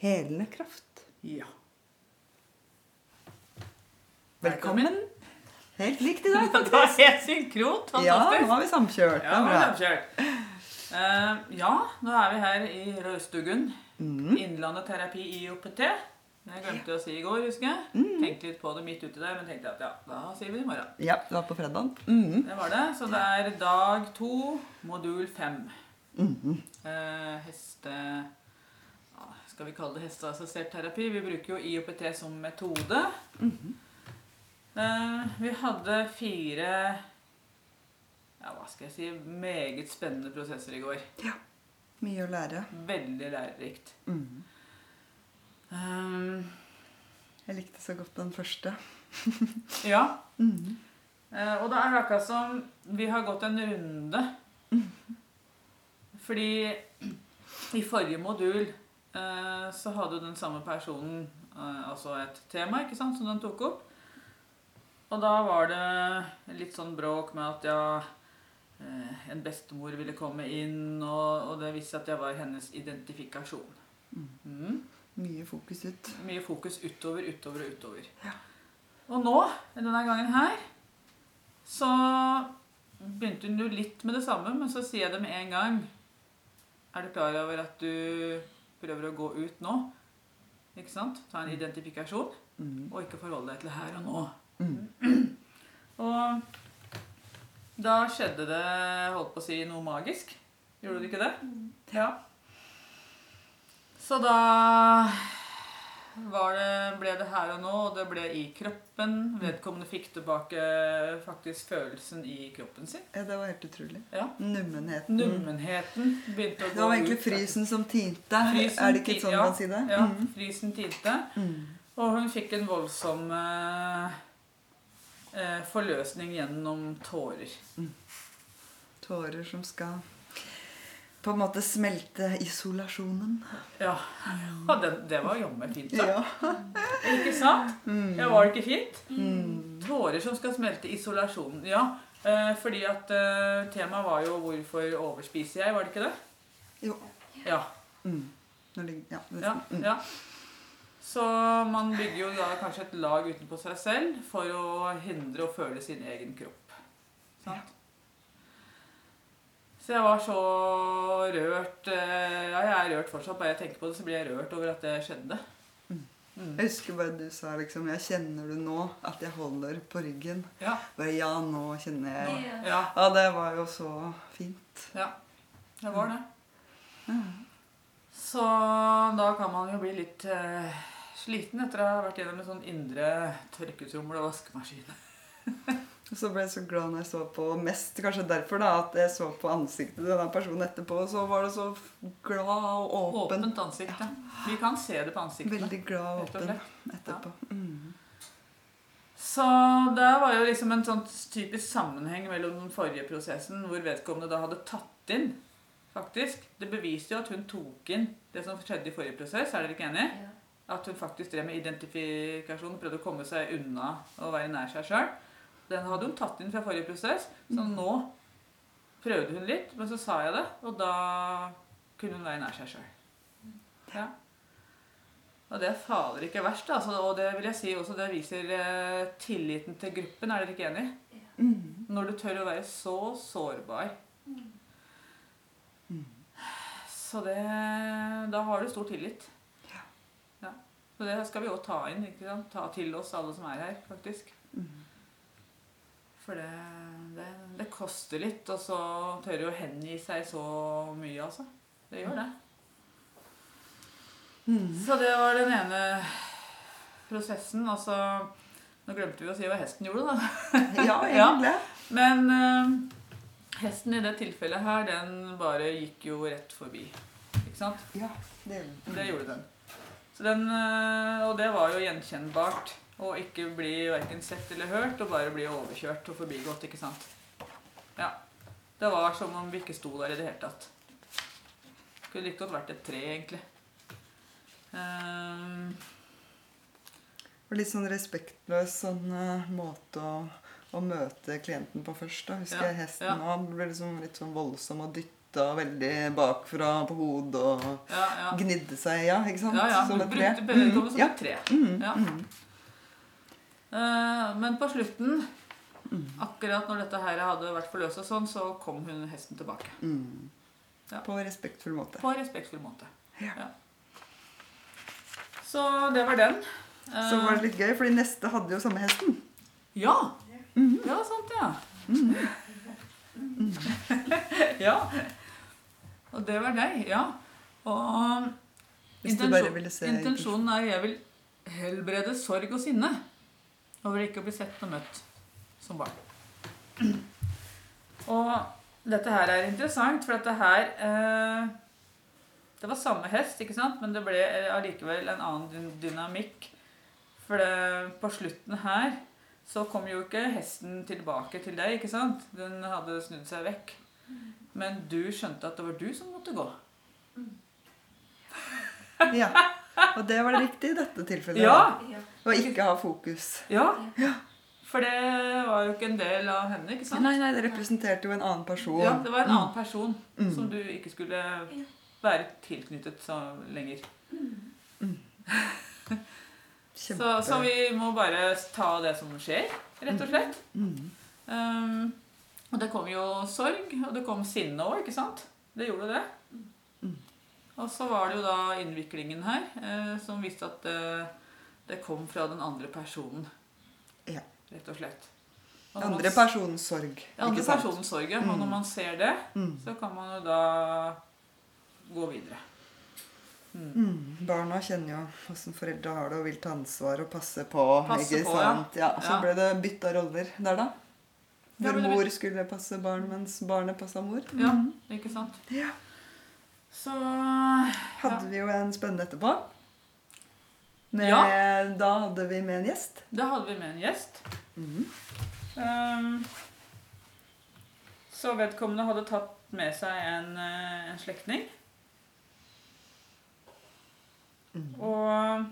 helende kraft. Ja. Velkommen. Helt likt i dag, Det var faktisk. helt synkront. Ja, nå har vi samkjørt. Ja, nå er bra. det kjørt. Eh, ja, nå er vi her i Rødstugun. Mm. Innlandet terapi i OPT. Det glemte jeg å si i går, husker jeg. Mm. Tenkte litt på det midt uti der, men tenkte at ja, da sier vi det i morgen. Ja, det var på fredag. Mm. Det var det. Så det er dag to, modul fem. Mm. Uh, heste... Skal vi kalle det hesteassistert terapi? Vi bruker jo IOPT som metode. Mhm. Eh, vi hadde fire ja, hva skal jeg si, meget spennende prosesser i går. Ja. Mye å lære. Veldig lærerikt. Mm. Um, Jeg likte så godt den første. ja. Mm. Uh, og det er akkurat som vi har gått en runde. Fordi i forrige modul så hadde jo den samme personen eh, altså et tema ikke sant, som den tok opp. Og da var det litt sånn bråk med at ja eh, En bestemor ville komme inn, og, og det viste at jeg var hennes identifikasjon. Mm. Mye fokus ut. Mye fokus utover, utover og utover. Ja. Og nå, denne gangen her, så begynte hun jo litt med det samme, men så sier jeg det med en gang. Er du klar over at du prøver å gå ut nå? Ikke sant? Ta en identifikasjon, Mm. og ikke forholde deg til her og nå. Mm. Og da skjedde det, holdt på å si, noe magisk. Gjorde det ikke det? Ja. Så da det, ble det her og nå, og det ble i kroppen. Vedkommende fikk tilbake faktisk følelsen i kroppen sin. Ja, det var helt utrolig. Ja. Nummenheten. Nummenheten begynte å gå ut. Det var egentlig ut. frysen som tinte. Frysen er det ikke sånn ja, man sier det? Ja, Mm. frysen tinte. Mm. Og hun fikk en voldsom eh, eh, forløsning gjennom tårer. Tårer som skal på en måte smelte isolasjonen. Ja, ja det, det var jammen fint sagt. Ja. Ikke sant? Mm. Ja, var det ikke fint? Mm. Tårer som skal smelte isolasjonen. Ja, eh, fordi at eh, temaet var jo 'Hvorfor overspiser jeg?' Var det ikke det? Jo. Ja. Mm. Ja, det, ja, mm. ja. Så man bygger jo da kanskje et lag utenpå seg selv for å hindre å føle sin egen kropp. Sant? Så jeg var så rørt eh, Ja, jeg er rørt fortsatt. Bare jeg tenker på det, så blir jeg rørt over at det skjedde. Mm. Mm. Jeg husker bare du sa liksom Jeg kjenner du nå at jeg holder på ryggen. Ja. Bare ja, nå kjenner jeg Ja, Ja, det var jo så fint. ja. Det var det. Mm. Så da kan man jo bli litt uh, sliten etter å ha vært gjennom en sånn indre tørketrommel og vaskemaskin. Og så ble jeg så glad når jeg så på Mest kanskje derfor da, at jeg så på ansiktet til denne personen etterpå, og så var det så glad og åpen. Åpent ansikt, ja. Vi kan se det på ansiktet. Veldig glad og åpen etterpå. etterpå. Mm. Så det var jo liksom en sånn typisk sammenheng mellom den forrige prosessen, hvor vedkommende da hadde tatt inn, faktisk. Det beviste jo at hun tok inn det som skjedde i forrige prosess. Er dere ikke enig? Ja. At hun faktisk drev med identifikasjon, prøvde å komme seg unna og være nær seg sjøl. Den hadde hun tatt inn fra forrige prosess, så nå prøvde hun litt, men så sa jeg det, og da kunne hun være nær seg sjøl. Ja. Og det er fader ikke verst, altså, og det vil jeg si også, det viser eh, tilliten til gruppen, er dere ikke enig? Mm. Når du tør å være så sårbar. Mm. Så det Da har du stor tillit. Ja. Så det skal vi òg ta inn. ikke sant? Ta til oss alle som er her, faktisk. For det, det, det koster litt, og så tørre å hengi seg så mye, altså. Det gjør det. Så det var den ene prosessen. Og så Nå glemte vi å si hva hesten gjorde, da. Ja, Ja. egentlig. Men uh, hesten i det tilfellet her, den bare gikk jo rett forbi. Ikke sant? Ja, det Det gjorde den. Så den eh, og det var jo gjenkjennbart. Å ikke bli verken sett eller hørt, og bare bli overkjørt og forbigått. ikke sant? Ja. Det var som om vi ikke sto der i det hele tatt. Kunne like godt vært et tre, egentlig. Um, Og litt sånn respektløs sånn uh, måte å, å møte klienten på først. da. Husker Ja, jeg hesten ja. nå ble liksom litt sånn voldsom og dytta veldig bakfra på hodet og ja, ja. gnidde seg, ja, ikke sant? Ja, ja. Som et tre. Brukte vedkommende som et tre. Mm, Ja. mm. Eh, men på slutten, Mm. akkurat når dette her hadde vært forløst sånn, så kom hun hesten tilbake. Mm. Ja. På respektfull måte. På respektfull måte. Ja. Så det var den. Så var det litt gøy, fordi neste hadde jo samme hesten. Ja! Mhm. Det var sant, ja. ja. Og det var deg, ja. Og intensjon- intensjonen er jeg vil helbrede sorg og sinne over ikke å bli sett og møtt som barn. Og dette her er interessant, for dette her eh, Det var samme hest, ikke sant? men det ble eh, allikevel en annen dynamikk. For det, på slutten her så kom jo ikke hesten tilbake til deg, ikke sant? Den hadde snudd seg vekk. Men du skjønte at det var du som måtte gå. Ja. Og det var det riktig i dette tilfellet. Ja! Ja. Å ikke ha fokus. Ja. For det var jo ikke en del av henne, ikke sant? Nei, nei, det representerte jo en annen person. Ja, det var en annen person Mm. som du ikke skulle være tilknyttet så lenger. Så, så vi må bare ta det som skjer, rett og slett. Mm. Um, og det kom jo sorg, og det kom sinne òg, ikke sant? Det gjorde det. Mm. Og så var det jo da innviklingen her, eh, som viste at eh, det kom fra den andre personen. Ja. Rett og slett. Og Andre personens sorg. ikke andre personens sorg, ja. Og Mm. når man ser det, Mm. så kan man jo da gå videre. Mm. Mm. Barna kjenner jo hvordan foreldre har det og vil ta ansvar og passe på. Passe på, ja. Ja. Så ble det bytta roller der, da. Hvor mor skulle passe barn mens barnet passa mor. Ja, Mm. ikke sant? Ja. Så Hadde vi jo en spennende etterpå. Med, Ja. Da hadde vi med en gjest. Da hadde vi med en gjest. Mm. Um, så vedkommende hadde tatt med seg en, eh, en slektning. Mm. Og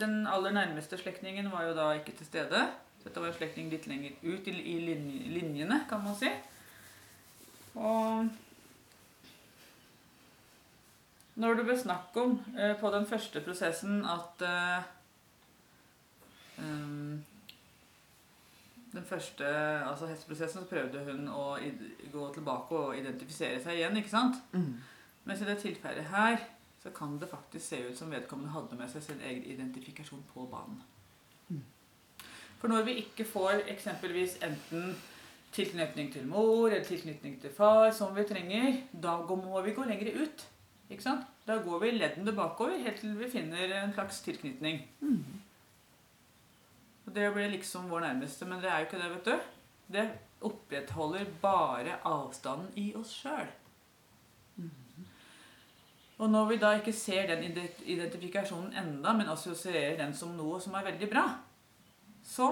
den aller nærmeste slektningen var jo da ikke til stede. Dette var en slektning litt lenger ut i, i linjene, kan man si. Og når det ble snakk om eh, på den første prosessen at eh, um, Den første altså hesteprosessen så prøvde hun å gå tilbake og identifisere seg igjen. ikke sant? Mm. Mens i det tilfellet her så kan det faktisk se ut som vedkommende hadde med seg sin egen identifikasjon på banen. Mm. For når vi ikke får eksempelvis enten tilknytning til mor eller tilknytning til far som vi trenger, da må vi gå lenger ut. Ikke sant? Da går vi leddene bakover helt til vi finner en slags tilknytning. Mm. Og det blir liksom vår nærmeste, men det er jo ikke det, vet du. Det opprettholder bare avstanden i oss sjøl. Og når vi da ikke ser den identifikasjonen enda, men assosierer den som noe som er veldig bra, så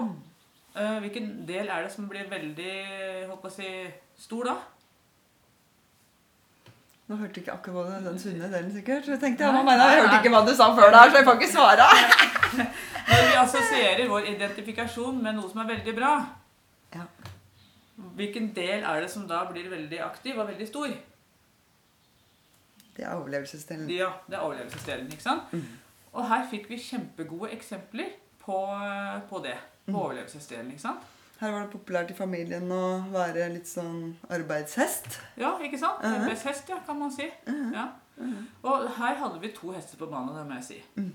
øh, hvilken del er det som blir veldig holdt på å si, stor da? Nå hørte ikke akkurat hva den sunne delen, sikkert. Så jeg tenkte ja, nå mener jeg, jeg hørte ikke hva du sa før der, så jeg får ikke svare. Når vi assosierer vår identifikasjon med noe som er veldig bra, Ja. hvilken del er det som da blir veldig aktiv og veldig stor? Det er overlevelsesdelen. Ja, det er overlevelsesdelen, ikke sant? Mm. Og her fikk vi kjempegode eksempler på, på det. På Mm. overlevelsesdelen, ikke sant? Her var det populært i familien å være litt sånn arbeidshest. Ja, ikke sant? Mhm. Arbeidshest, ja, kan man si. Mhm. Ja. Og her hadde vi to hester på banen, det må jeg si. Mm.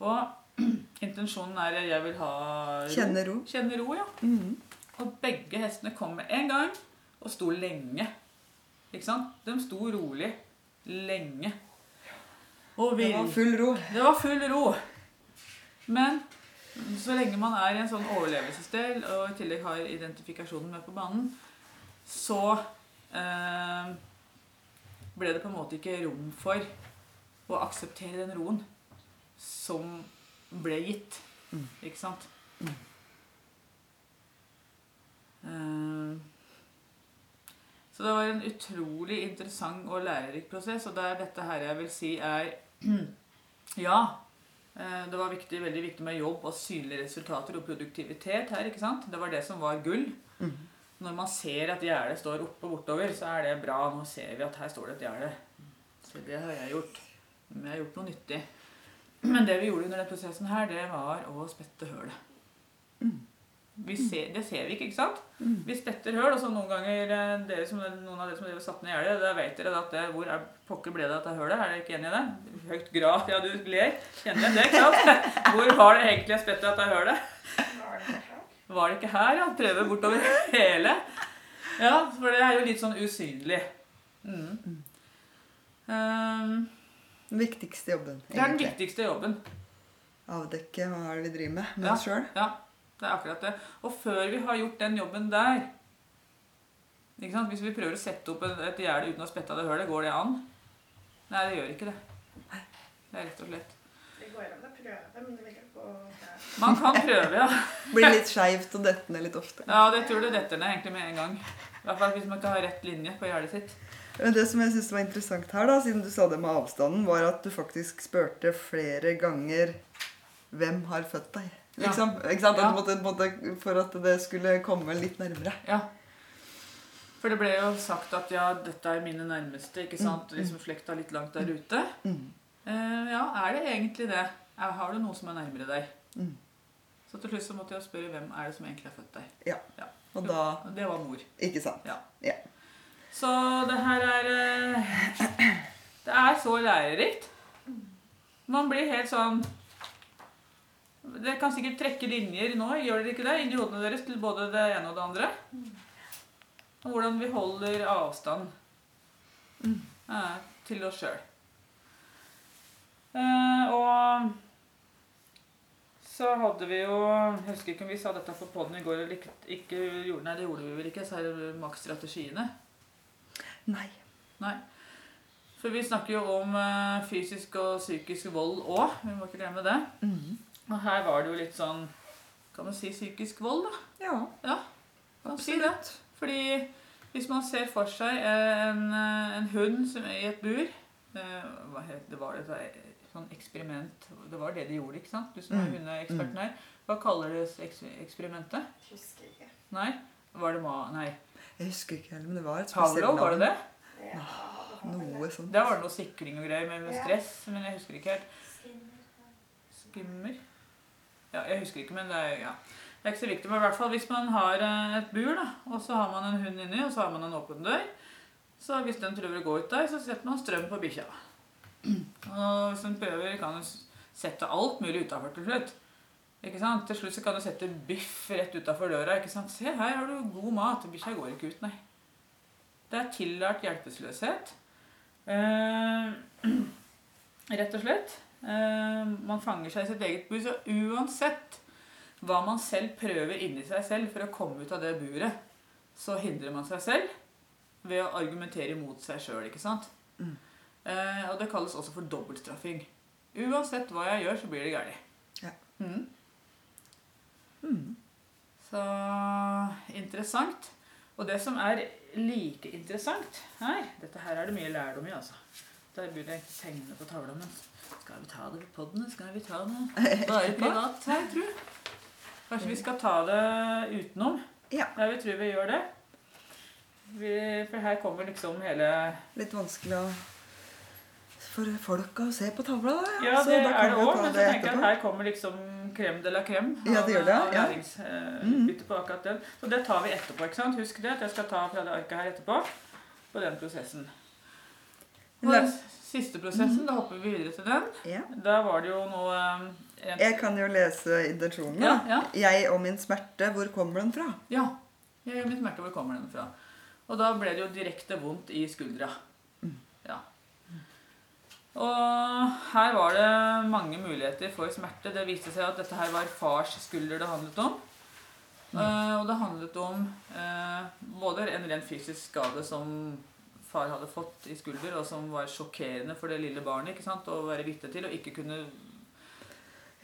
Og intensjonen er at jeg vil ha ro. Kjenne ro. Kjenne ro, ja. Mhm. Og begge hestene kom med en gang og sto lenge. Ikke sant? De sto rolig lenge. Og Det var full ro. det var full ro. Men så lenge man er i en sånn overlevelsesdel og i tillegg har identifikasjonen med på banen, så eh, ble det på en måte ikke rom for å akseptere den roen som ble gitt. Ikke sant? Mm. Så det var en utrolig interessant og lærerik prosess, og det er dette her jeg vil si er Ja, det var viktig, veldig viktig med jobb og synlige resultater og produktivitet her. ikke sant? Det var det som var gull. Mm. Når man ser at gjerdet står oppe og bortover, så er det bra. Nå ser vi at her står det et gjerde. Så det har jeg gjort. Men jeg har gjort noe nyttig. Men det vi gjorde under den prosessen her, det var å spette hølet. Mm. Vi ser, det ser vi ikke, ikke sant? Mm. Vi spetter høl, og så noen ganger eh, dere som, noen av dere som dere satt ned i gjerdet, da vet dere at det, hvor er, pokker ble det av dette hølet? Er dere ikke enig i det? Høyt graf, ja du ler. Kjenner igjen det, ikke sant? Hvor var det egentlig jeg spettet dette hølet? Var det ikke her, ja? Prøve bortover hele. Ja, for det er jo litt sånn usynlig. Mm. Um, Den viktigste jobben, det er den viktigste jobben. Avdekke hva er det vi driver med med oss sjøl. Ja, det er akkurat det. Og før vi har gjort den jobben der ikke sant? Hvis vi prøver å sette opp et, et gjerde uten å spette av det hølet, går det an? Nei, det gjør ikke det. Det er rett og slett. Det går an å prøve, men det vil ikke gå. Man kan prøve, ja. Blir litt skeivt og detter ned litt ofte. Ja, det tror du detter ned egentlig med en gang. I hvert fall hvis man ikke har rett linje på gjerdet sitt. Men det som jeg synes var interessant her, da, siden du sa det med avstanden, var at du faktisk spurte flere ganger hvem har født deg. Ja. Liksom. Sant? At Ja. måtte, måtte, for at det skulle komme litt nærmere. Ja. For det ble jo sagt at ja, dette er mine nærmeste, ikke sant? Mm, mm. Liksom slekta litt langt der ute. Mm. Uh, ja, er det egentlig det? Har du noe som er nærmere deg? Mm. Så til slutt så måtte jeg spørre hvem er det som egentlig har født deg. ja, Og da det var mor. Ikke sant? Så det her er eh, Det er så lærerikt. Man blir helt sånn Dere kan sikkert trekke linjer nå, gjør dere ikke det? Inni hodene deres til både det ene og det andre. Og hvordan vi holder avstand Mm. eh, til oss sjøl. Eh, og så hadde vi jo Jeg husker ikke om vi sa dette på poden i går eller ikke, ikke gjorde Nei, det gjorde vi vel ikke. Så er det maksstrategiene. Nei. Nei. For vi snakker jo om eh, fysisk og psykisk vold òg. Vi må ikke glemme det. Mm. Og her var det jo litt sånn Kan man si psykisk vold, da? Ja, ja man si det? Fordi hvis man ser for seg en, eh, en hund som er i et bur eh, Hva het det? Var det et sånn eksperiment? Det var det de gjorde, ikke sant? Du som er Mm. hundeeksperten her. Hva kaller det eks eksperimentet? Husker ikke. Nei? Var det ma... Nei. Jeg husker ikke heller, men det var et spesielt Pavlov, var det det? Ja, Noe sånt. Det var noe sikring og greier med, med stress, men jeg husker ikke helt. Skimmer Ja, jeg husker ikke, men det er, ja. det er ikke så viktig. Men i hvert fall hvis man har eh, et bur, da, og så har man en hund inni, og så har man en åpen dør, så hvis den prøver å gå ut der, så setter man strøm på bikkja. Og hvis den prøver, kan den sette alt mulig utafor til slutt. Ikke sant? Til slutt så kan du sette biff rett utafor døra. ikke sant? Se, her har du god mat. Bikkja går ikke ut, nei. Det er tillært hjelpeløshet. Eh, rett og slett. Eh, man fanger seg i sitt eget bur. Så uansett hva man selv prøver inni seg selv for å komme ut av det buret, så hindrer man seg selv ved å argumentere imot seg sjøl, ikke sant? Mm. Eh, og det kalles også for dobbeltstraffing. Uansett hva jeg gjør, så blir det galt. Ja. Mm. Mm. Så interessant. Og det som er like interessant her Dette her er det mye lærdom i, altså. Der burde jeg ikke tegne på tavla, men skal vi ta det på poden? Skal vi ta det bare privat her, tru? Kanskje vi skal ta det utenom? Ja. ja vi tror vi gjør det. Vi, for her kommer liksom hele Litt vanskelig å for folk å se på tavla, da. Ja, Så det da er det òg, men så tenker jeg at her kommer liksom crème de la crème Ja, det gjør det, av ja. læringsutbytte på akkurat den. Så det tar vi etterpå. ikke sant? Husk det, at jeg skal ta fra det arket her etterpå på den prosessen. Den siste prosessen, da hopper vi videre til den. Ja. Der var det jo noe eh, Jeg kan jo lese intensjonen. Ja, ja. Jeg og min smerte, hvor kommer den fra? Ja. Jeg og min smerte. Hvor kommer den fra? Og da ble det jo direkte vondt i skuldra. Ja. Og her var det mange muligheter for smerte. Det viste seg at dette her var fars skulder det handlet om. Eh, og det handlet om uh, både en rent fysisk skade som far hadde fått i skulder, og som var sjokkerende for det lille barnet ikke sant? å være vitne til, og ikke kunne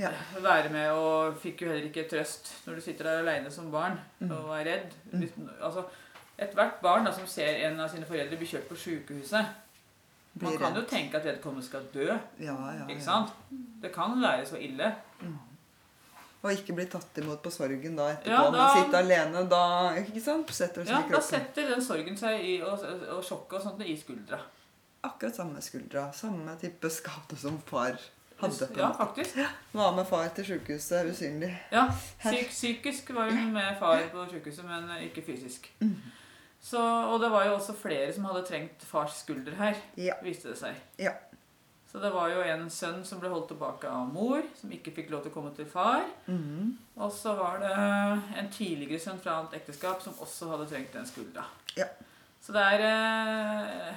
Ja. være med, og fikk jo heller ikke trøst når du sitter der aleine som barn og er redd. Mm. altså, Ethvert barn da, som ser en av sine foreldre bli kjørt på sjukehuset Man kan jo tenke at vedkommende skal dø. Ja, ja, ikke sant? Det kan være så ille. Og ikke bli tatt imot på sorgen da etterpå. Ja, da, man sitter alene da ikke sant? Setter seg Ja, i Da setter den sorgen seg i, og, og sjokket og sånt i skuldra. Akkurat samme skuldra. Samme type skade som far hadde. på Ja, faktisk. Var med far til sykehuset, usynlig. Ja, psyk, Psykisk var hun med far på sykehuset, men ikke fysisk. Så, og det var jo også flere som hadde trengt fars skulder her, Ja. viste det seg. Ja. Så det var jo en sønn som ble holdt tilbake av mor, som ikke fikk lov til å komme til far. Mm. Og så var det en tidligere sønn fra annet ekteskap som også hadde trengt den skuldra. Ja. Så det er eh,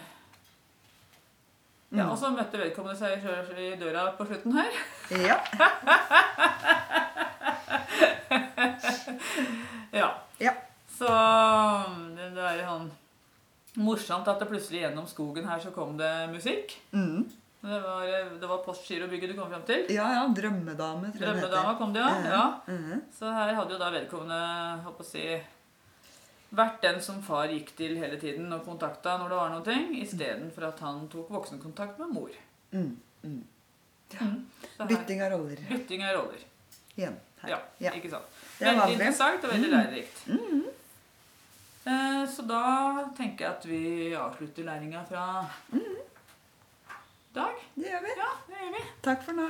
Ja, Mm. Og så møtte vedkommende seg selv i døra på slutten her. Ja. Ja. Ja. Så det, det er sånn morsomt at det plutselig gjennom skogen her så kom det musikk. Mhm. Det var, det var Postgirobygget du kom fram til. ja, ja. Drømmedame, tror jeg Drømmedama kom det, ja. ja. Mhm. Så her hadde jo da vedkommende holdt å si, vært den som far gikk til hele tiden og kontakta når det var noe, istedenfor at han tok voksenkontakt med mor. Mm. Mm. Ja. her, Bytting av roller bytting av roller. igjen. Her. Ja, Ja. ikke sant. Det er Veldig interessant og veldig Mm. lærerikt. Mm. Så da tenker jeg at vi avslutter læringa fra dag. Det gjør vi. Ja, det gjør vi. Takk for nå.